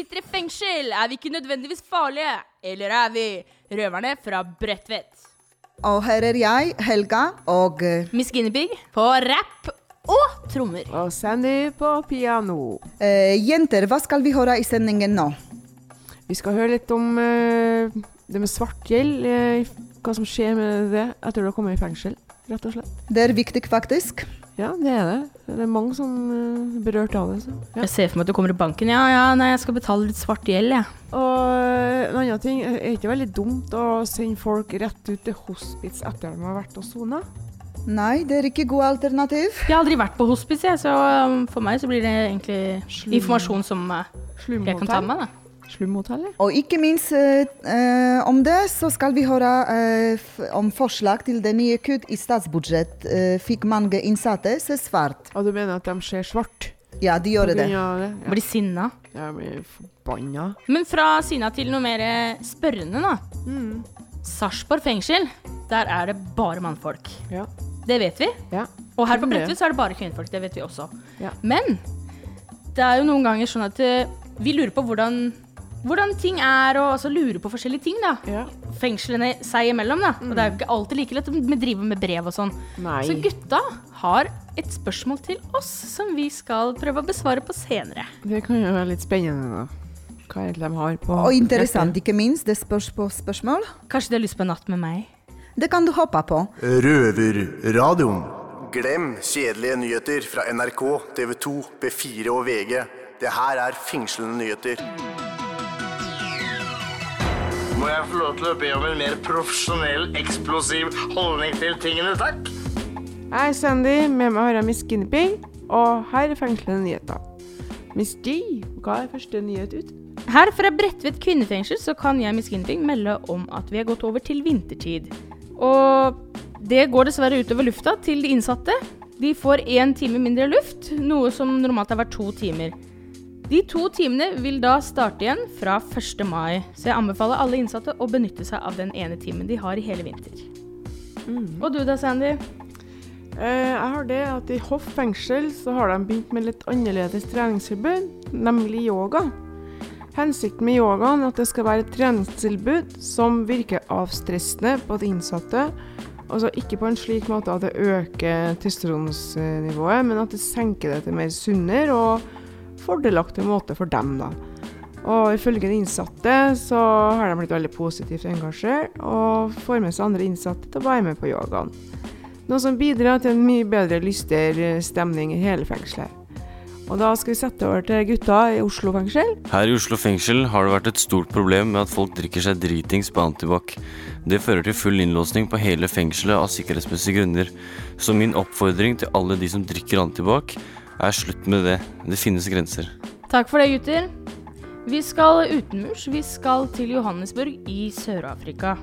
Sitter i fengsel, er vi ikke nødvendigvis farlige. Eller er vi? Røverne fra Bredtvet. Og her er jeg, Helga, og eh, Miss Guinevere på rapp og trommer. Og Sandy på piano. eh, Jenter, hva skal vi høre i sendingen nå? Vi skal høre litt om eh, det med svartgjeld. eh, hva som skjer med det etter du har kommet i fengsel, rett og slett. Det er viktig, faktisk. Ja, det er det. Det er mange som eh, er berørt av det. Så. Ja. Jeg ser for meg at du kommer i banken. Ja, ja, nei, jeg skal betale litt svart gjeld, jeg. Og eh, en annen ting, er det ikke veldig dumt å sende folk rett ut til hospits etter de har vært og sona? Nei, det er ikke god alternativ. Jeg har aldri vært på hospice, jeg, så um, for meg så blir det egentlig Slum. informasjon som jeg kan ta med meg. da. Slumhotellet? Og ikke minst eh, eh, om det, så skal vi høre eh, om forslag til det nye kutt i statsbudsjett. Eh, fikk mange innsatte se svart. Og du mener at de ser svart? Ja, de gjør det. det? Ja. blir sinna. Ja, jeg blir forbanna. Men fra sinna til noe mer eh, spørrende, da. Sarpsborg fengsel, der er det bare mannfolk. Ja. Det vet vi. ja. Og her på. Bredtvet så er det bare kvinnfolk. Det vet vi også. Ja. Men det er jo noen ganger sånn at eh, vi lurer på hvordan, hvordan ting er, og altså lure på forskjellige ting, da. ja. Fengslene seg imellom, da. Og det er jo ikke alltid like lett å drive med brev og sånn. Nei. Så gutta har et spørsmål til oss som vi skal prøve å besvare på senere. Det kan jo være litt spennende, da. Hva det de har på Og interessant, ikke minst. Det spørs på spørsmål. Kanskje de har lyst på en natt med meg? Det kan du håpe på. Røverradioen. Glem kjedelige nyheter fra NRK, TV 2, B4 og VG. Det her er fengslende nyheter. Må jeg få lov til å be om en mer profesjonell, eksplosiv holdning til tingene, takk? Jeg er Sandy, med meg har jeg Miss Guinepeig, og her er fengslende nyheter. Miss G, hva er første nyhet ut? Her fra Bredtvet kvinnefengsel så kan jeg Miss Guinepeig melde om at vi har gått over til vintertid. Og det går dessverre utover lufta til de innsatte. De får én time mindre luft, noe som normalt har vært to timer. De to timene vil da starte igjen fra 1. mai, så jeg anbefaler alle innsatte å benytte seg av den ene timen de har i hele vinter. Og du da, Sandy? Eh, jeg har det at i Hoff fengsel så har de begynt med litt annerledes treningstilbud, nemlig yoga. Hensikten med yogaen er at det skal være et treningstilbud som virker avstressende på de innsatte. Altså ikke på en slik måte at det øker testosteronsnivået, men at det senker det til mer sunnere og fordelaktig måte for dem, da. Og ifølge de innsatte så har de blitt veldig positivt engasjert, og får med seg andre innsatte til å være med på yogaen. Noe som bidrar til en mye bedre, lyster stemning i hele fengselet. Og da skal vi sette over til gutta i Oslo fengsel. Her i Oslo fengsel har det vært et stort problem med at folk drikker seg dritings på antibac. Det fører til full innlåsning på hele fengselet av sikkerhetsmessige grunner. Så min oppfordring til alle de som drikker antibac, er slutt med det. Det finnes grenser. Takk for det, gutter. Vi skal utenmurs. Vi skal til Johannesburg i Sør-Afrika.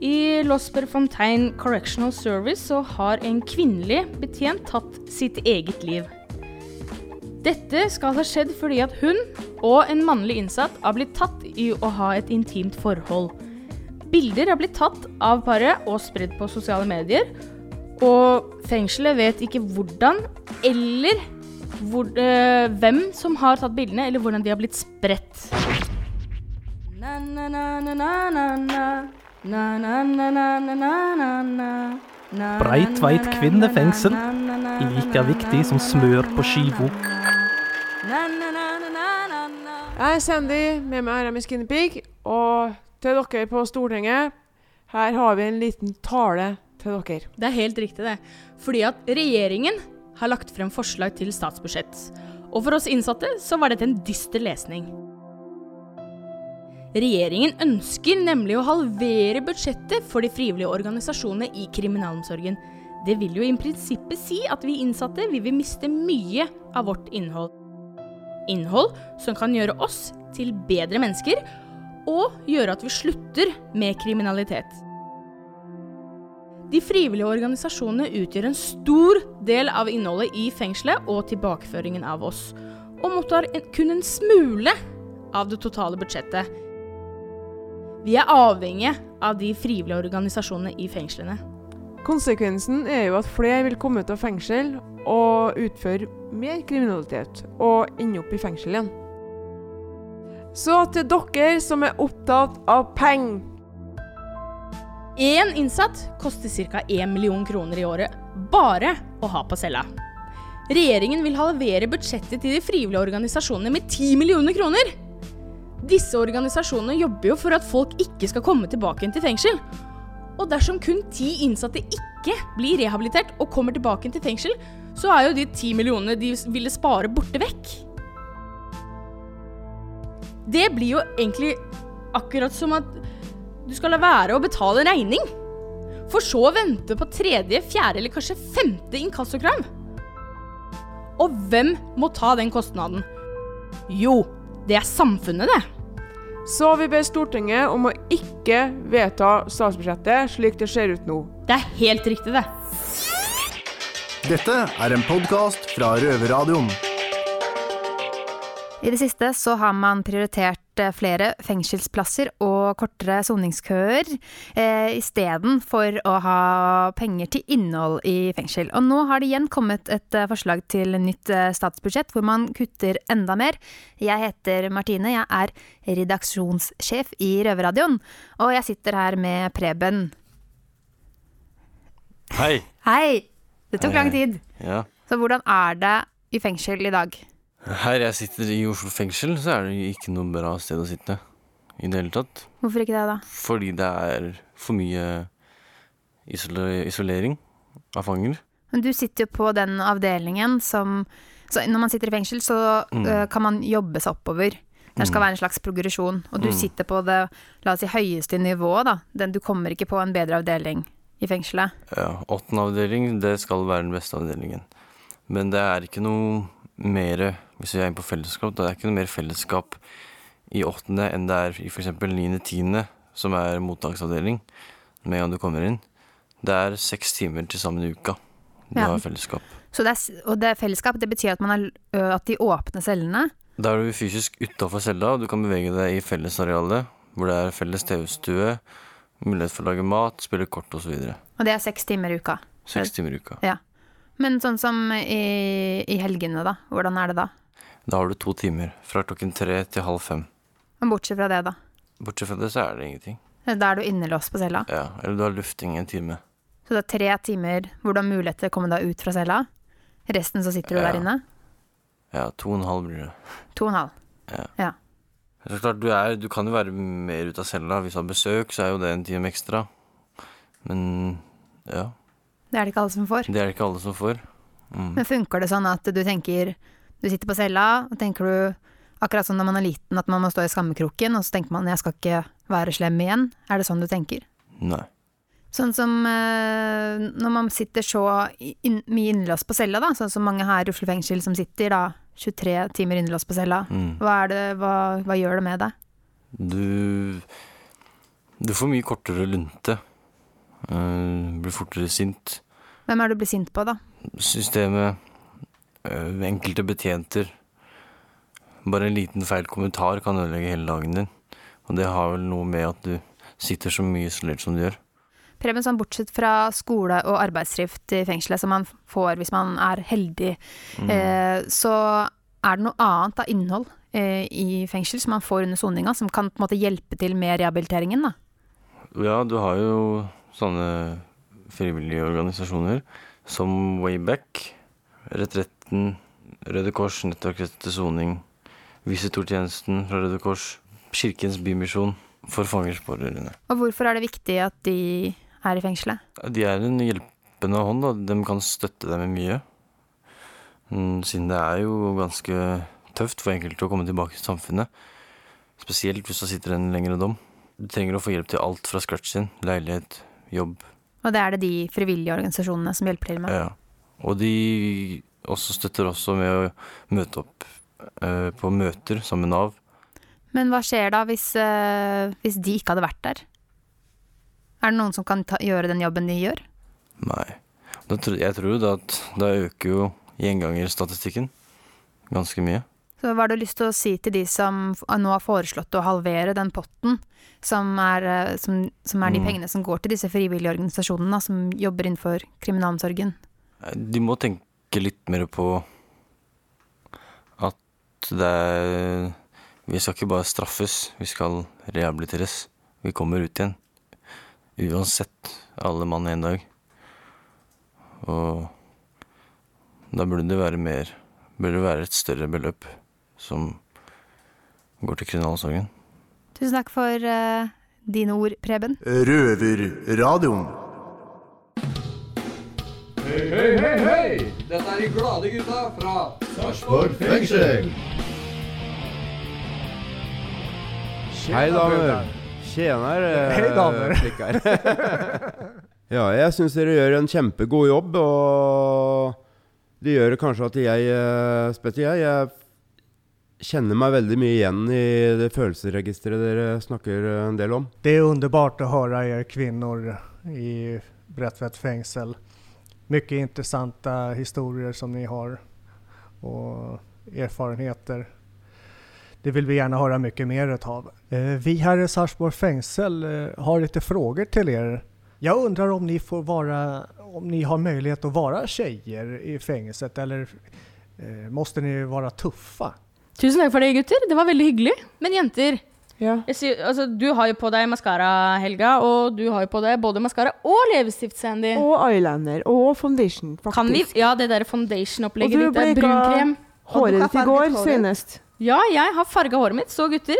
I Losper Fontaine Correctional Service så har en kvinnelig betjent tatt sitt eget liv. Dette skal ha skjedd fordi at hun og en mannlig innsatt har blitt tatt i å ha et intimt forhold. Bilder har blitt tatt av paret og spredd på sosiale medier. Og fengselet vet ikke hvordan eller hvor, øh, hvem som har tatt bildene, eller hvordan de har blitt spredt. Na, na, na, na, na, na, na. Na, na, na, na, na, na, na, na. Na, Breitveit kvinnefengsel. Like viktig som smør på skiva. Na, na, na, na, na, na, na. Jeg er Sandy, med meg er jeg Miss Guinea Pig, og til dere på Stortinget, her har vi en liten tale til dere. Det er helt riktig, det. Fordi at regjeringen har lagt frem forslag til statsbudsjett. Og for oss innsatte så var dette en dyster lesning. Regjeringen ønsker nemlig å halvere budsjettet for de frivillige organisasjonene i kriminalomsorgen. Det vil jo i prinsippet si at vi innsatte vi vil miste mye av vårt innhold. Innhold som kan gjøre oss til bedre mennesker, og gjøre at vi slutter med kriminalitet. De frivillige organisasjonene utgjør en stor del av innholdet i fengselet og tilbakeføringen av oss, og mottar kun en smule av det totale budsjettet. Vi er avhengige av de frivillige organisasjonene i fengslene. Konsekvensen er jo at flere vil komme ut av fengsel og utføre mer kriminalitet, og ende opp i fengsel igjen. Så til dere som er opptatt av penger. Én innsatt koster ca. 1 million kroner i året bare å ha på cella. Regjeringen vil halvere budsjettet til de frivillige organisasjonene med 10 millioner kroner. Disse organisasjonene jobber jo for at folk ikke skal komme tilbake til fengsel. Og dersom kun ti innsatte ikke blir rehabilitert og kommer tilbake til fengsel, så er jo de ti millionene de ville spare, borte vekk. Det blir jo egentlig akkurat som at du skal la være å betale en regning. For så å vente på tredje, fjerde eller kanskje femte inkassokrav. Og hvem må ta den kostnaden? Jo, det er samfunnet, det. Så vi ber Stortinget om å ikke vedta statsbudsjettet slik det ser ut nå. Det er helt riktig, det. Dette er en podkast fra Røverradioen. I det siste så har man prioritert flere fengselsplasser og kortere soningskøer eh, istedenfor å ha penger til innhold i fengsel. Og nå har det igjen kommet et eh, forslag til nytt eh, statsbudsjett hvor man kutter enda mer. Jeg heter Martine, jeg er redaksjonssjef i Røverradioen, og jeg sitter her med Preben. Hei! Hei! Det tok lang tid. Ja. Så hvordan er det i fengsel i dag? Her jeg sitter i Oslo fengsel, så er det ikke noe bra sted å sitte. I det hele tatt. Hvorfor ikke det, da? Fordi det er for mye isole isolering av fanger. Men du sitter jo på den avdelingen som så Når man sitter i fengsel, så Mm. uh, kan man jobbe seg oppover. Det skal være en slags progresjon. Og du Mm. sitter på det la oss si, høyeste nivået, da. Den, du kommer ikke på en bedre avdeling i fengselet. Ja, Åttende avdeling, det skal være den beste avdelingen. Men det er ikke noe mer Hvis vi er inne på fellesskap, da er det ikke noe mer fellesskap i åttende enn det er i f.eks. niende-tiende, som er mottaksavdeling, med en gang du kommer inn. Det er seks timer til sammen i uka du Ja. har fellesskap. Så det er, og det fellesskap, det betyr at, man er, at de åpner cellene. Da er du fysisk utafor cella, og du kan bevege deg i fellesarealet, hvor det er felles TV-stue, mulighet for å lage mat, spille kort osv. Og det er seks timer i uka. Seks timer i uka. Ja. Men sånn som i, i helgene, da. Hvordan er det da? Da har du to timer, fra klokken tre til halv fem. Men bortsett fra det, da. Bortsett fra det så er det ingenting. Da er du innelåst på cella. Ja, Eller du har lufting en time. Så det er tre timer hvor du har mulighet til å komme deg ut fra cella. Resten så sitter du Ja. der inne. Ja, to og en halv blir det. To og en halv. Ja. Ja. Så klart, du, er, du kan jo være mer ute av cella. Hvis du har besøk, så er jo det en time ekstra. Men ja, Det er det ikke alle som får. det er det ikke alle som får. Mm. Men funker det sånn at du tenker Du sitter på cella, og tenker du akkurat sånn når man er liten, at man må stå i skammekroken, og så tenker man 'jeg skal ikke være slem igjen'? Er det sånn du tenker? Nei. Sånn som eh, når man sitter så inn, mye innelåst på cella, da, sånn som mange her i Oslo fengsel som sitter da 23 timer innelåst på cella. Mm. Hva, det, hva, hva gjør det med deg? Du Du får mye kortere lunte. Uh, blir fortere sint. Hvem er det du blir sint på, da? Systemet, enkelte betjenter Bare en liten feil kommentar kan ødelegge hele dagen din. Og det har vel noe med at du sitter så mye isolert som du gjør. Preben, sånn bortsett fra skole og arbeidsdrift i fengselet som man får hvis man er heldig, eh, så er det noe annet av innhold eh, i fengsel som man får under soninga, som kan på en måte hjelpe til med rehabiliteringen, da. Ja, du har jo sånne frivillige organisasjoner som Wayback, Retretten, Røde Kors, Nettverket til soning, Visitortjenesten fra Røde Kors, Kirkens Bymisjon for fangers pårørende. Og hvorfor er det viktig at de er i fengselet? De er en hjelpende hånd, da. De kan støtte deg med mye. Mm, Siden det er jo ganske tøft for enkelte å komme tilbake til samfunnet. Spesielt hvis du sitter en lengre dom. Du trenger å få hjelp til alt fra scratch sin. Leilighet, jobb, Og det er det de frivillige organisasjonene som hjelper til med? Ja. Og de også støtter også med å møte opp eh, på møter sammen med Nav. Men hva skjer da hvis, eh, hvis de ikke hadde vært der? Er det noen som kan ta, gjøre den jobben de gjør? Nei. Da, tr- jeg tror jo da at da øker jo gjengangerstatistikken ganske mye. Så hva har du lyst til å si til de som nå har foreslått å halvere den potten, som er, eh, som, som er de Mm. pengene som går til disse frivillige organisasjonene som jobber innenfor kriminalomsorgen? Eh, De må tenke litt mer på at det er Vi skal ikke bare straffes, vi skal rehabiliteres. Vi kommer ut igjen. Uansett. Alle mann en dag. Og da burde det være mer Burde det være et større beløp som går til kriminalomsorgen. Tusen takk for uh, dine ord, Preben. Røverradioen. Hei, hei, hei, hei! Dette er de glade gutta fra Sarpsborg fengsel. Hei, damer. Tjenere, Hei, damer. flikker. ja, jeg syns dere gjør en kjempegod jobb, og det gjør kanskje at jeg, eh, spesielt jeg, kjenner meg veldig mye igjen i det følelsesregisteret dere snakker eh, en del om. Det er underbart å høre dere kvinner i Brättvätt fängsel. Mycket intressanta historier som ni har och erfarenheter. Det vill vi gärna höra mycket mer utav. Eh, Vi här i Sarpsborg fängsel eh, har lite frågor till er. Jag undrar om ni får vara, om ni har möjlighet att vara tjejer i fängelset eller eh, måste ni vara tuffa? Tusen takk for det, gutter. Det var veldig hyggelig. Men jenter, Ja. jeg sier, altså, du har jo på deg maskara, Helga, og du har jo på deg både maskara og leppestift, Sandy. Og eyeliner. Og foundation, faktisk. Kan vi, ja, det der foundation-opplegget ditt, er brunkrem. håret ditt i går senest. Ja, jeg har farga håret mitt, så gutter.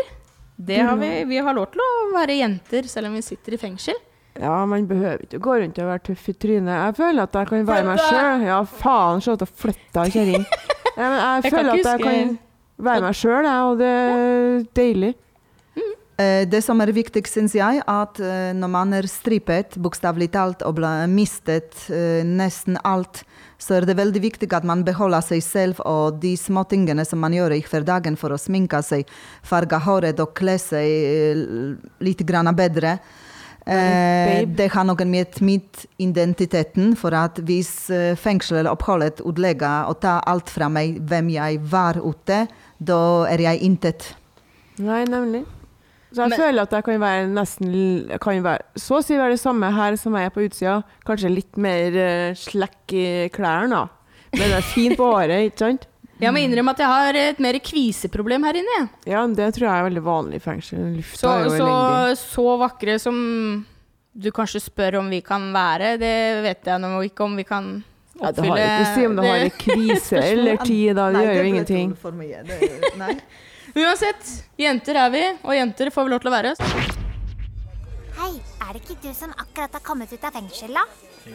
Det har vi, vi har lov til å være jenter, selv om vi sitter i fengsel. Ja, man behøver ikke gå rundt og være tøff i trynet. Jeg føler at jeg kan være meg sjøl. Ja, faen, se at jeg flytta kjerring. Ja, jeg, Jeg føler at jeg kan være meg sjøl, og det er deilig. Eh, Det som er viktig, syns jeg, at eh, når man er strippet, bokstavelig talt, og mistet eh, nesten alt, så er det veldig viktig at man beholder seg selv og de småtingene som man gjør i hverdagen for å sminke seg, farge håret og kle seg litt grann bedre. Eh, det har noe med mitt identiteten, for at hvis fengselet eller oppholdet utlegger og tar alt fra meg hvem jeg var ute, da er jeg intet. Nei, nemlig. Så jeg Men- føler at jeg kan være nesten kan være, Så å si være det samme her som jeg er på utsida. Kanskje litt mer uh, slekk i klærne, da. Men det er fint på håret, ikke sant? Jeg må innrømme at jeg har et mer kviseproblem her inne. Ja, men det tror jeg er veldig vanlig i fengsel. Lufta Så, er jo så, elendig. så vakre som du kanskje spør om vi kan være, det vet jeg nå ikke om vi kan Ja, det har ikke å si om det har en kvise eller tid, dag. Det gjør jo ingenting. for mye. Det, nei. Uansett, jenter er vi, og jenter får vi lov til å være. Hei, er det ikke du som akkurat har kommet ut av fengsel, da?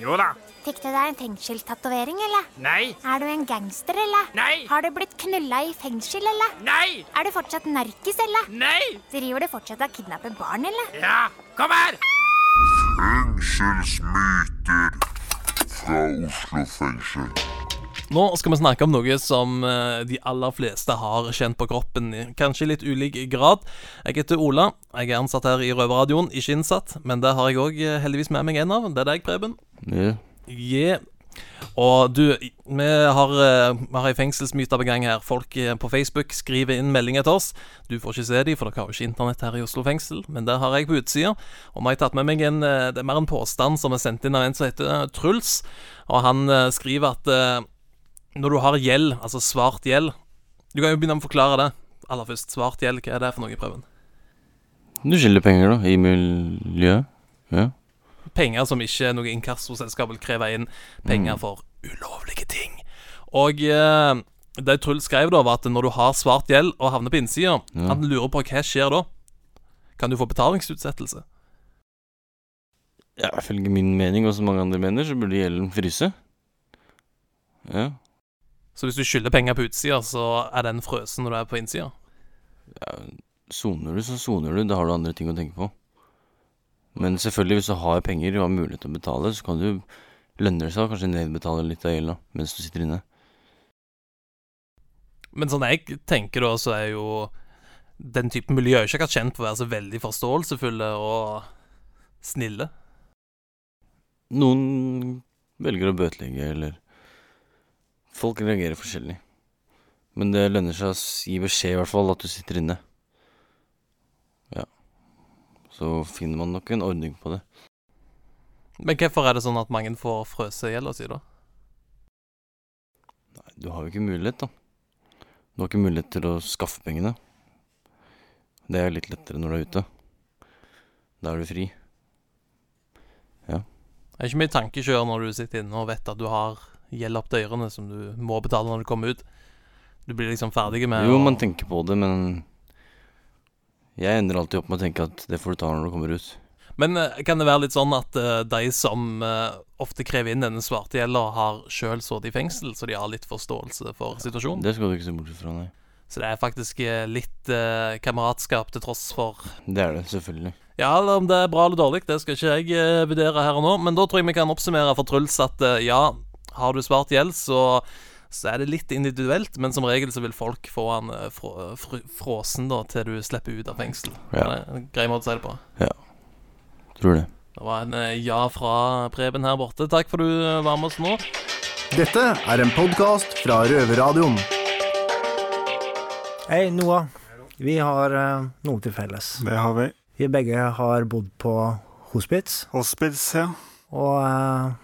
Jo da. Fikk du deg en fengselstatovering, eller? Nei. Er du en gangster, eller? Nei. Har du blitt knulla i fengsel, eller? Nei. Er du fortsatt narkis, eller? Nei. Driver du fortsatt og kidnapper barn, eller? Ja, kom her! Fengselsmyter fra Oslo fengsel. Nå skal vi snakke om noe som eh, de aller fleste har kjent på kroppen, i kanskje litt ulik grad. Jeg heter Ola. Jeg er ansatt her i Røverradioen, ikke innsatt, men det har jeg òg heldigvis med meg en av. Det er deg, Preben. Ja. Yeah. Og du, vi har, eh, vi har ei fengselsmyte på gang her. Folk eh, på Facebook skriver inn meldinger til oss. Du får ikke se dem, for dere har jo ikke internett her i Oslo fengsel, men det har jeg på utsida. Og vi har tatt med meg en eh, Det er mer en påstand som er sendt inn av en som heter Truls. Og han skriver at når du har gjeld, altså svart gjeld Du kan jo begynne med å forklare det aller først. Svart gjeld, hva er det for noe, i Prøven? Du skylder penger, da, i miljøet? Ja. Penger som ikke noe inkassoselskap vil kreve inn. Penger Mm. for ulovlige ting. Og eh, det Truls skrev, da, var at når du har svart gjeld og havner på innsida, Ja. han lurer på hva skjer da? Kan du få betalingsutsettelse? Ja, Ifølge min mening, og som mange andre mener, så burde gjelden fryse. Ja. Så hvis du skylder penger på utsida, så er den frøsen når du er på innsida? ja Soner du, så soner du. Da har du andre ting å tenke på. Men selvfølgelig, hvis du har penger og har mulighet til å betale, så kan du lønner det seg å kanskje nedbetale litt av gjelda mens du sitter inne. Men sånn jeg tenker da, så er jo den typen miljø ikke akkurat kjent for å være så veldig forståelsesfulle og snille. Noen velger å bøtelegge, eller Folk reagerer forskjellig. Men det lønner seg å gi beskjed, i hvert fall, at du sitter inne. Så finner man nok en ordning på det. Men hvorfor er det sånn at mange får frøse gjelda si, da? Nei, du har jo ikke mulighet, da. Du har ikke mulighet til å skaffe pengene. Det er litt lettere når du er ute. Da er du fri. Ja. Det er ikke mye tankekjør når du sitter inne og vet at du har gjeld opp til ørene som du må betale når du kommer ut. Du blir liksom ferdig med Jo, man tenker på det, men jeg ender alltid opp med å tenke at det får du ta når du kommer ut. Men eh, kan det være litt sånn at uh, de som uh, ofte krever inn denne svarte gjelda, har sjøl sittet i fengsel, så de har litt forståelse for situasjonen? Det skal du ikke se bort fra, nei. Så det er faktisk litt uh, kameratskap til tross for Det er det, selvfølgelig. Ja, eller om det er bra eller dårlig, det skal ikke jeg vurdere her og nå. Men da tror jeg vi kan oppsummere for Truls at ja, har du svart gjeld, så, så er det litt individuelt, men som regel så vil folk få han eh, frå, fr fråsen da til du slipper ut av fengsel. Ja. Det er en grei måte å si det på. Ja. Tror det. Det var en eh, ja fra Preben her borte. Takk for du eh, var med oss nå. Dette er en podkast fra Røverradioen. Hei, Noah. Vi har eh, noe til felles. Det har vi. Vi begge har bodd på hospits. Hospits, ja. Og eh,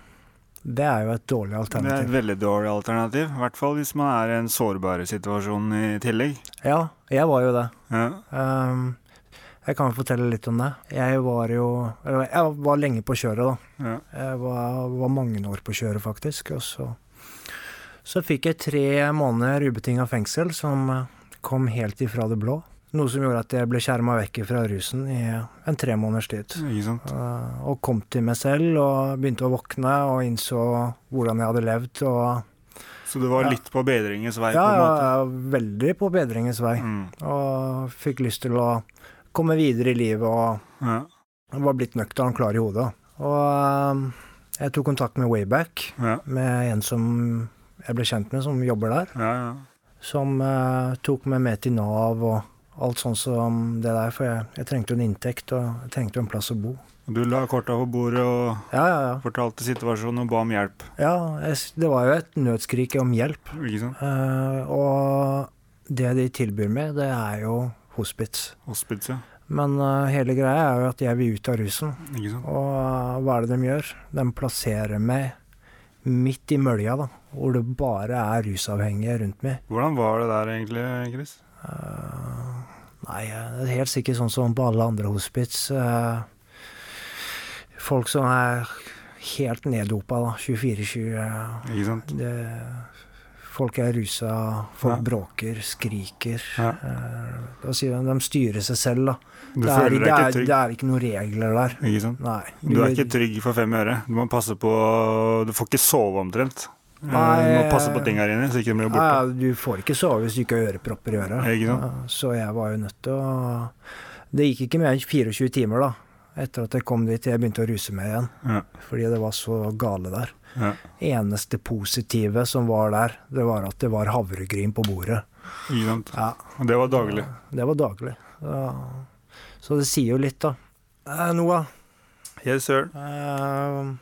det er jo et dårlig alternativ. Det er et veldig dårlig alternativ. I hvert fall hvis man er i en sårbar situasjon i tillegg. Ja, jeg var jo det. Ja. Um, jeg kan fortelle litt om det. Jeg var jo Jeg var lenge på kjøret, da. Ja. Jeg var, var mange år på kjøret, faktisk. Og så, så fikk jeg tre måneder ubetinga fengsel, som kom helt ifra det blå. Noe som gjorde at jeg ble skjerma vekk fra rusen i en tre måneders tid. Eh, og kom til meg selv og begynte å våkne og innså hvordan jeg hadde levd. Og Så du var Ja. litt på bedringens vei? ja, på en ja, veldig på bedringens vei. Og fikk lyst til å komme videre i livet og Ja. var blitt nøktern klar i hodet. Og eh, jeg tok kontakt med Wayback, Ja. med en som jeg ble kjent med, som jobber der. Ja, ja. Som uh, tok meg med til Nav og alt sånn som det der, for jeg, jeg trengte jo en inntekt og jeg trengte jo en plass å bo. Du la korta på bordet og Ja, ja, ja. fortalte situasjonen og ba om hjelp. Ja, jeg, det var jo et nødskrik om hjelp. Ikke sant? Uh, og det de tilbyr meg, det er jo hospits. Hospits, ja. Men uh, hele greia er jo at jeg vil ut av rusen. Ikke sant? Og uh, hva er det de gjør? De plasserer meg midt i mølja, da. Hvor det bare er rusavhengige rundt meg. Hvordan var det der egentlig, Chris? Nei, det er helt sikkert sånn som på alle andre hospits. eh, Folk som er helt neddopa, da. 24-20. eh, Ikke sant? Det, folk er rusa, folk Ja. bråker, skriker. Ja. Eh, Da sier de de styrer seg selv, da. Det, er, det, er, det er ikke noen regler der. Ikke sant? Nei. Du er ikke trygg for fem øre. Du må passe på Du får ikke sove omtrent. Eh, Nei, du må passe på tinga dine, så ikke de blir borte. Nei, du får ikke sove hvis du ikke har ørepropper i øret. Ikke sant? Så jeg var jo nødt til å Det gikk ikke mer enn 24 timer, da. Etter at jeg kom dit jeg begynte å ruse meg igjen. Ja. Fordi det var så gale der. Ja. Eneste positive som var der, det var at det var havregryn på bordet. Ikke sant? Ja. Og det var daglig. Det var daglig. Så det sier jo litt, da. Eh, Noah, Yes, sir. eh,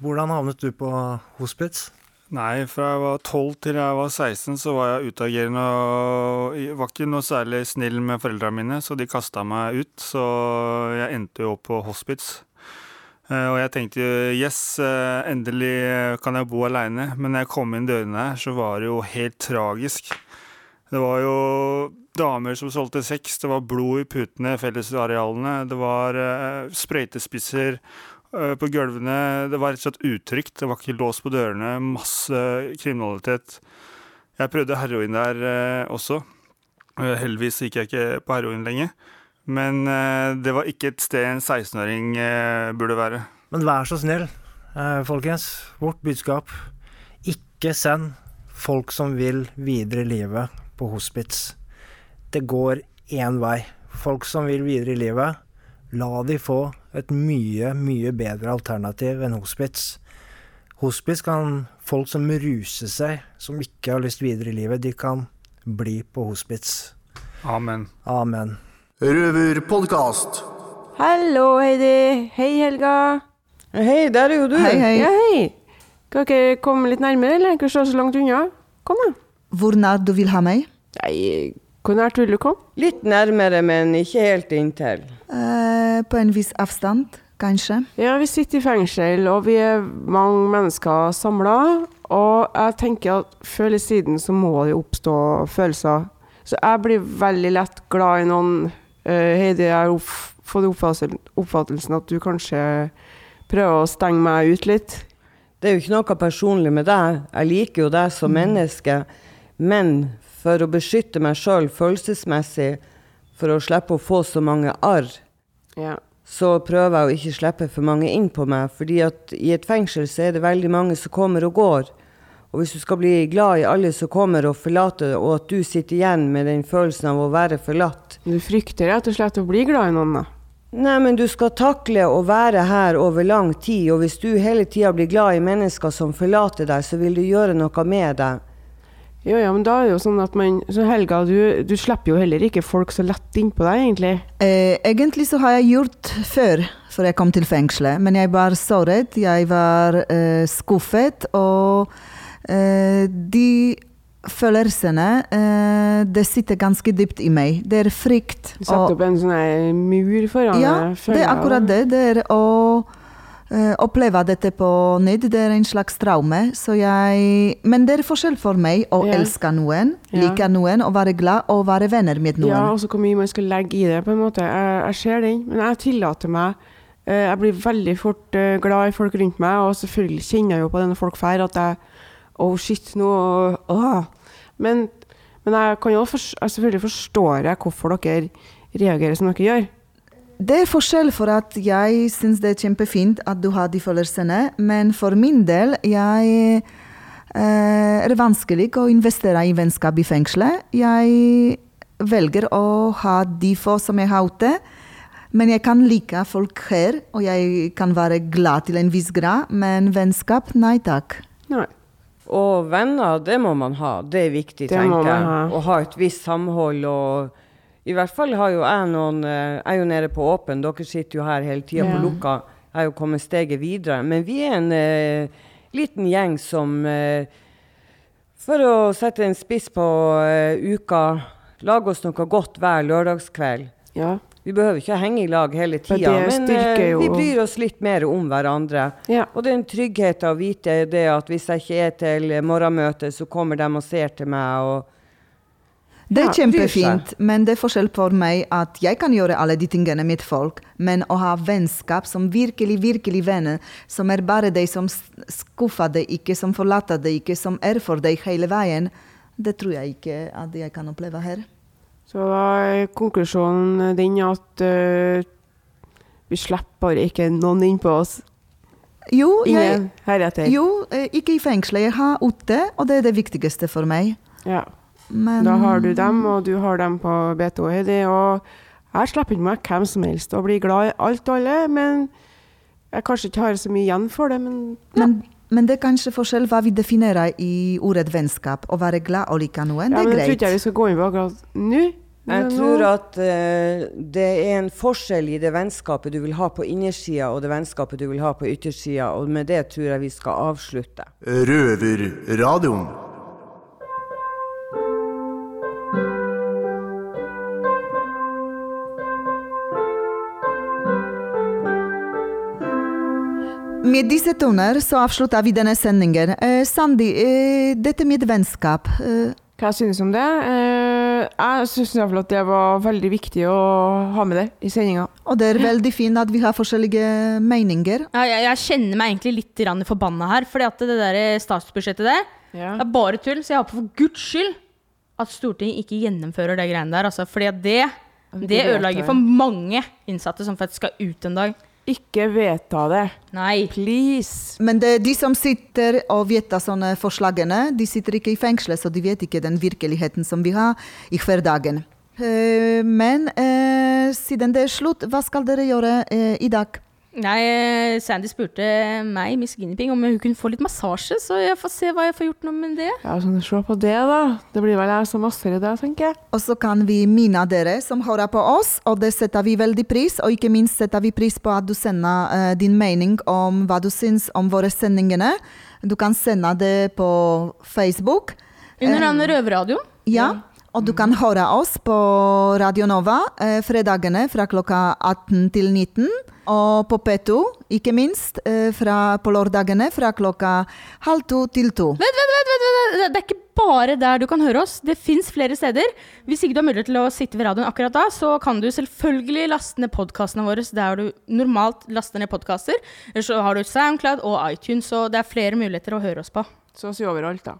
hvordan havnet du på hospits? Nei, fra jeg var 12 til jeg var 16, så var jeg utagerende og var ikke noe særlig snill med foreldrene mine, så de kasta meg ut. Så jeg endte jo opp på hospits. Eh, Og jeg tenkte yes, eh, endelig kan jeg bo aleine. Men når jeg kom inn dørene her, så var det jo helt tragisk. Det var jo damer som solgte sex, det var blod i putene, fellesarealene, det var eh, sprøytespisser eh, på gulvene. Det var rett og slett utrygt. Det var ikke lås på dørene. Masse kriminalitet. Jeg prøvde heroin der eh, også. Eh, heldigvis gikk jeg ikke på heroin lenge. Men eh, det var ikke et sted en 16-åring eh, burde være. Men vær så snill, eh, folkens. Vårt budskap. Ikke send folk som vil videre i livet, på hospits. Det går én vei. Folk som vil videre i livet, la de få Et mye, mye bedre alternativ enn hospits. Hospits kan folk som ruser seg, som ikke har lyst videre i livet, de kan bli på hospits. Amen. Amen. Røverpodkast. Hallo, Heidi. Hei, Helga. Hei, der er jo du. Hei, hei. Ja, hei. Kan dere komme litt nærmere, eller? Ikke stå så langt unna. Kom, da. Hvor nær du vil ha meg? Nei, hvor nært vil du komme? Litt nærmere, men ikke helt inntil. Eh, på en viss avstand, kanskje. Ja, vi sitter i fengsel, og vi er mange mennesker samla. Og jeg tenker at før eller siden så må det oppstå følelser. Så jeg blir veldig lett glad i noen. Uh, Heidi, jeg har fått oppfattelsen, oppfattelsen at du kanskje prøver å stenge meg ut litt. Det er jo ikke noe personlig med deg. Jeg liker jo deg som menneske. Men for å beskytte meg sjøl følelsesmessig, for å slippe å få så mange arr, Ja. så prøver jeg å ikke slippe for mange inn på meg. fordi at i et fengsel så er det veldig mange som kommer og går. Og hvis du skal bli glad i alle som kommer og forlater, og at du sitter igjen med den følelsen av å være forlatt Du frykter rett og slett å bli glad i noen, da? Nei, men du skal takle å være her over lang tid, og hvis du hele tida blir glad i mennesker som forlater deg, så vil du gjøre noe med deg. Jo, ja, men da er det jo sånn at man Så Helga, du, du slipper jo heller ikke folk så lett innpå deg, egentlig. Eh, egentlig så har jeg gjort før, før jeg kom til fengselet. Men jeg var såret, jeg var eh, skuffet, og eh, de følelsene eh, Det sitter ganske dypt i meg. Det er frykt. Du setter opp en sånn mur foran Ja, deg, Ja, det er akkurat det. Det er å oppleve dette på nytt. Det er en slags traume. Så jeg Men det er forskjell for meg å Ja. elske noen, Ja. like noen, og være glad og være venner med noen. Ja, også hvor mye man skal legge i det, på en måte. Jeg, jeg ser den, men jeg tillater meg eh, Jeg blir veldig fort eh, glad i folk rundt meg, og selvfølgelig kjenner jeg jo på denne folk drar, at jeg Oh, shit, nå åh. Men, men jeg kan jo for, jeg selvfølgelig forstår jeg hvorfor dere reagerer som dere gjør. Det er forskjell for at jeg syns det er kjempefint at du har de følelsene, men for min del jeg eh, er det vanskelig å investere i vennskap i fengselet. Jeg velger å ha de få som jeg har ute. Men jeg kan like folk her, og jeg kan være glad til en viss grad, men vennskap, nei takk. Nei. Og venner, det må man ha. Det er viktig, Det tenker jeg. Å ha et visst samhold. og I hvert fall har jo jeg noen eh, Jeg er jo nede på åpen, dere sitter jo her hele tida Ja. på lukka. Jeg er jo kommet steget videre. Men vi er en eh, liten gjeng som eh, For å sette en spiss på eh, uka, lager oss noe godt hver lørdagskveld. Ja. Vi behøver ikke henge i lag hele tida, men eh, vi bryr oss litt mer om hverandre. Og det er en trygghet å vite det at hvis jeg ikke er til morgenmøtet, så kommer de og ser til meg. og Det er kjempefint, men det er forskjell for meg at jeg kan gjøre alle de tingene med folk, men å ha vennskap som virkelig, virkelig venner, som er bare de som skuffer deg ikke, som forlater deg ikke, som er for deg hele veien, det tror jeg ikke at jeg kan oppleve her. Så da er konklusjonen din at uh, vi slipper ikke noen inn på oss. Jo, jeg, jo eh, ikke i fengselet. Jeg har ute, og det er det viktigste for meg. Ja. Men Da har du dem, og du har dem på BTO, Heidi. Og jeg slipper ikke meg hvem som helst og blir glad i alt og alle, men jeg kanskje ikke har så mye igjen for det, men men, men det er kanskje forskjell hva vi definerer i ordet vennskap. Å være glad og like noen, ja, det men er jeg tror ikke greit. jeg vi skal gå inn på akkurat nå. Jeg tror at uh, det er en forskjell i det vennskapet du vil ha på innersida og det vennskapet du vil ha på yttersida, og med det tror jeg vi skal avslutte. Røverradioen. Med disse toner så avslutter vi denne sendingen. Eh, Sandi, eh, dette med vennskap eh, Hva jeg synes om det? Eh, jeg syns iallfall at det var veldig viktig å ha med det i sendinga. Og det er veldig fint at vi har forskjellige meninger. Ja, jeg, jeg kjenner meg egentlig litt forbanna her. Fordi at det der statsbudsjettet der Ja. er bare tull. Så jeg håper for guds skyld at Stortinget ikke gjennomfører det greiene der. Altså, fordi det det ødelegger for mange innsatte som faktisk skal ut en dag. Ikke vedta det. Nei. Please. Men det er de som sitter og vedtar sånne forslagene, de sitter ikke i fengselet, så de vet ikke den virkeligheten som vi har i hverdagen. Eh, Men eh, siden det er slutt, hva skal dere gjøre eh, i dag? Nei, Sandy spurte meg, Miss Guinevere, om hun kunne få litt massasje, så jeg får se hva jeg får gjort noe med det. Ja, sånn, Se på det, da. Det blir vel jeg som masserer det, tenker jeg. Og så kan vi minne dere som hører på oss, og det setter vi veldig pris. Og ikke minst setter vi pris på at du sender uh, din mening om hva du syns om våre sendingene. Du kan sende det på Facebook. Under Eh, navnet Røverradio. Ja, og du kan høre oss på Radio Nova eh, fredagene fra klokka 18 til 19. Og på P2, ikke minst, eh, fra, på lørdagene fra klokka halv to til to. Vent, vent, vent, vent, vent! Det er ikke bare der du kan høre oss. Det fins flere steder. Hvis ikke du har mulighet til å sitte ved radioen akkurat da, så kan du selvfølgelig laste ned podkastene våre der du normalt laster ned podkaster. Eller så har du Soundcloud og iTunes, så det er flere muligheter å høre oss på. Så å si overalt, da.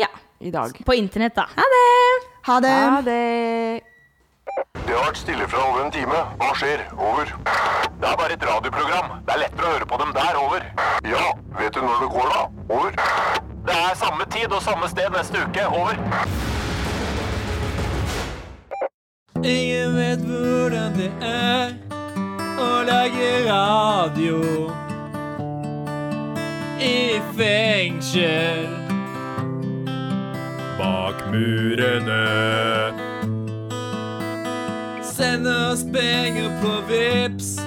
Ja. I dag. På internett, da. Ha det! Ha det! Ha det! Det har vært stille fra over en time. Hva skjer? Over. Det er bare et radioprogram. Det er lettere å høre på dem der. Over. Ja, vet du når det går, da? Over. Det er samme tid og samme sted neste uke. Over. Ingen vet hvordan det er å lage radio i fengsel. Bak murene. Send oss penger på Vips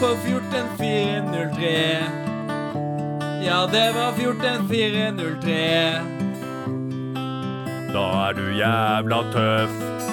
på 14403. Ja, det var 14403. Da er du jævla tøff.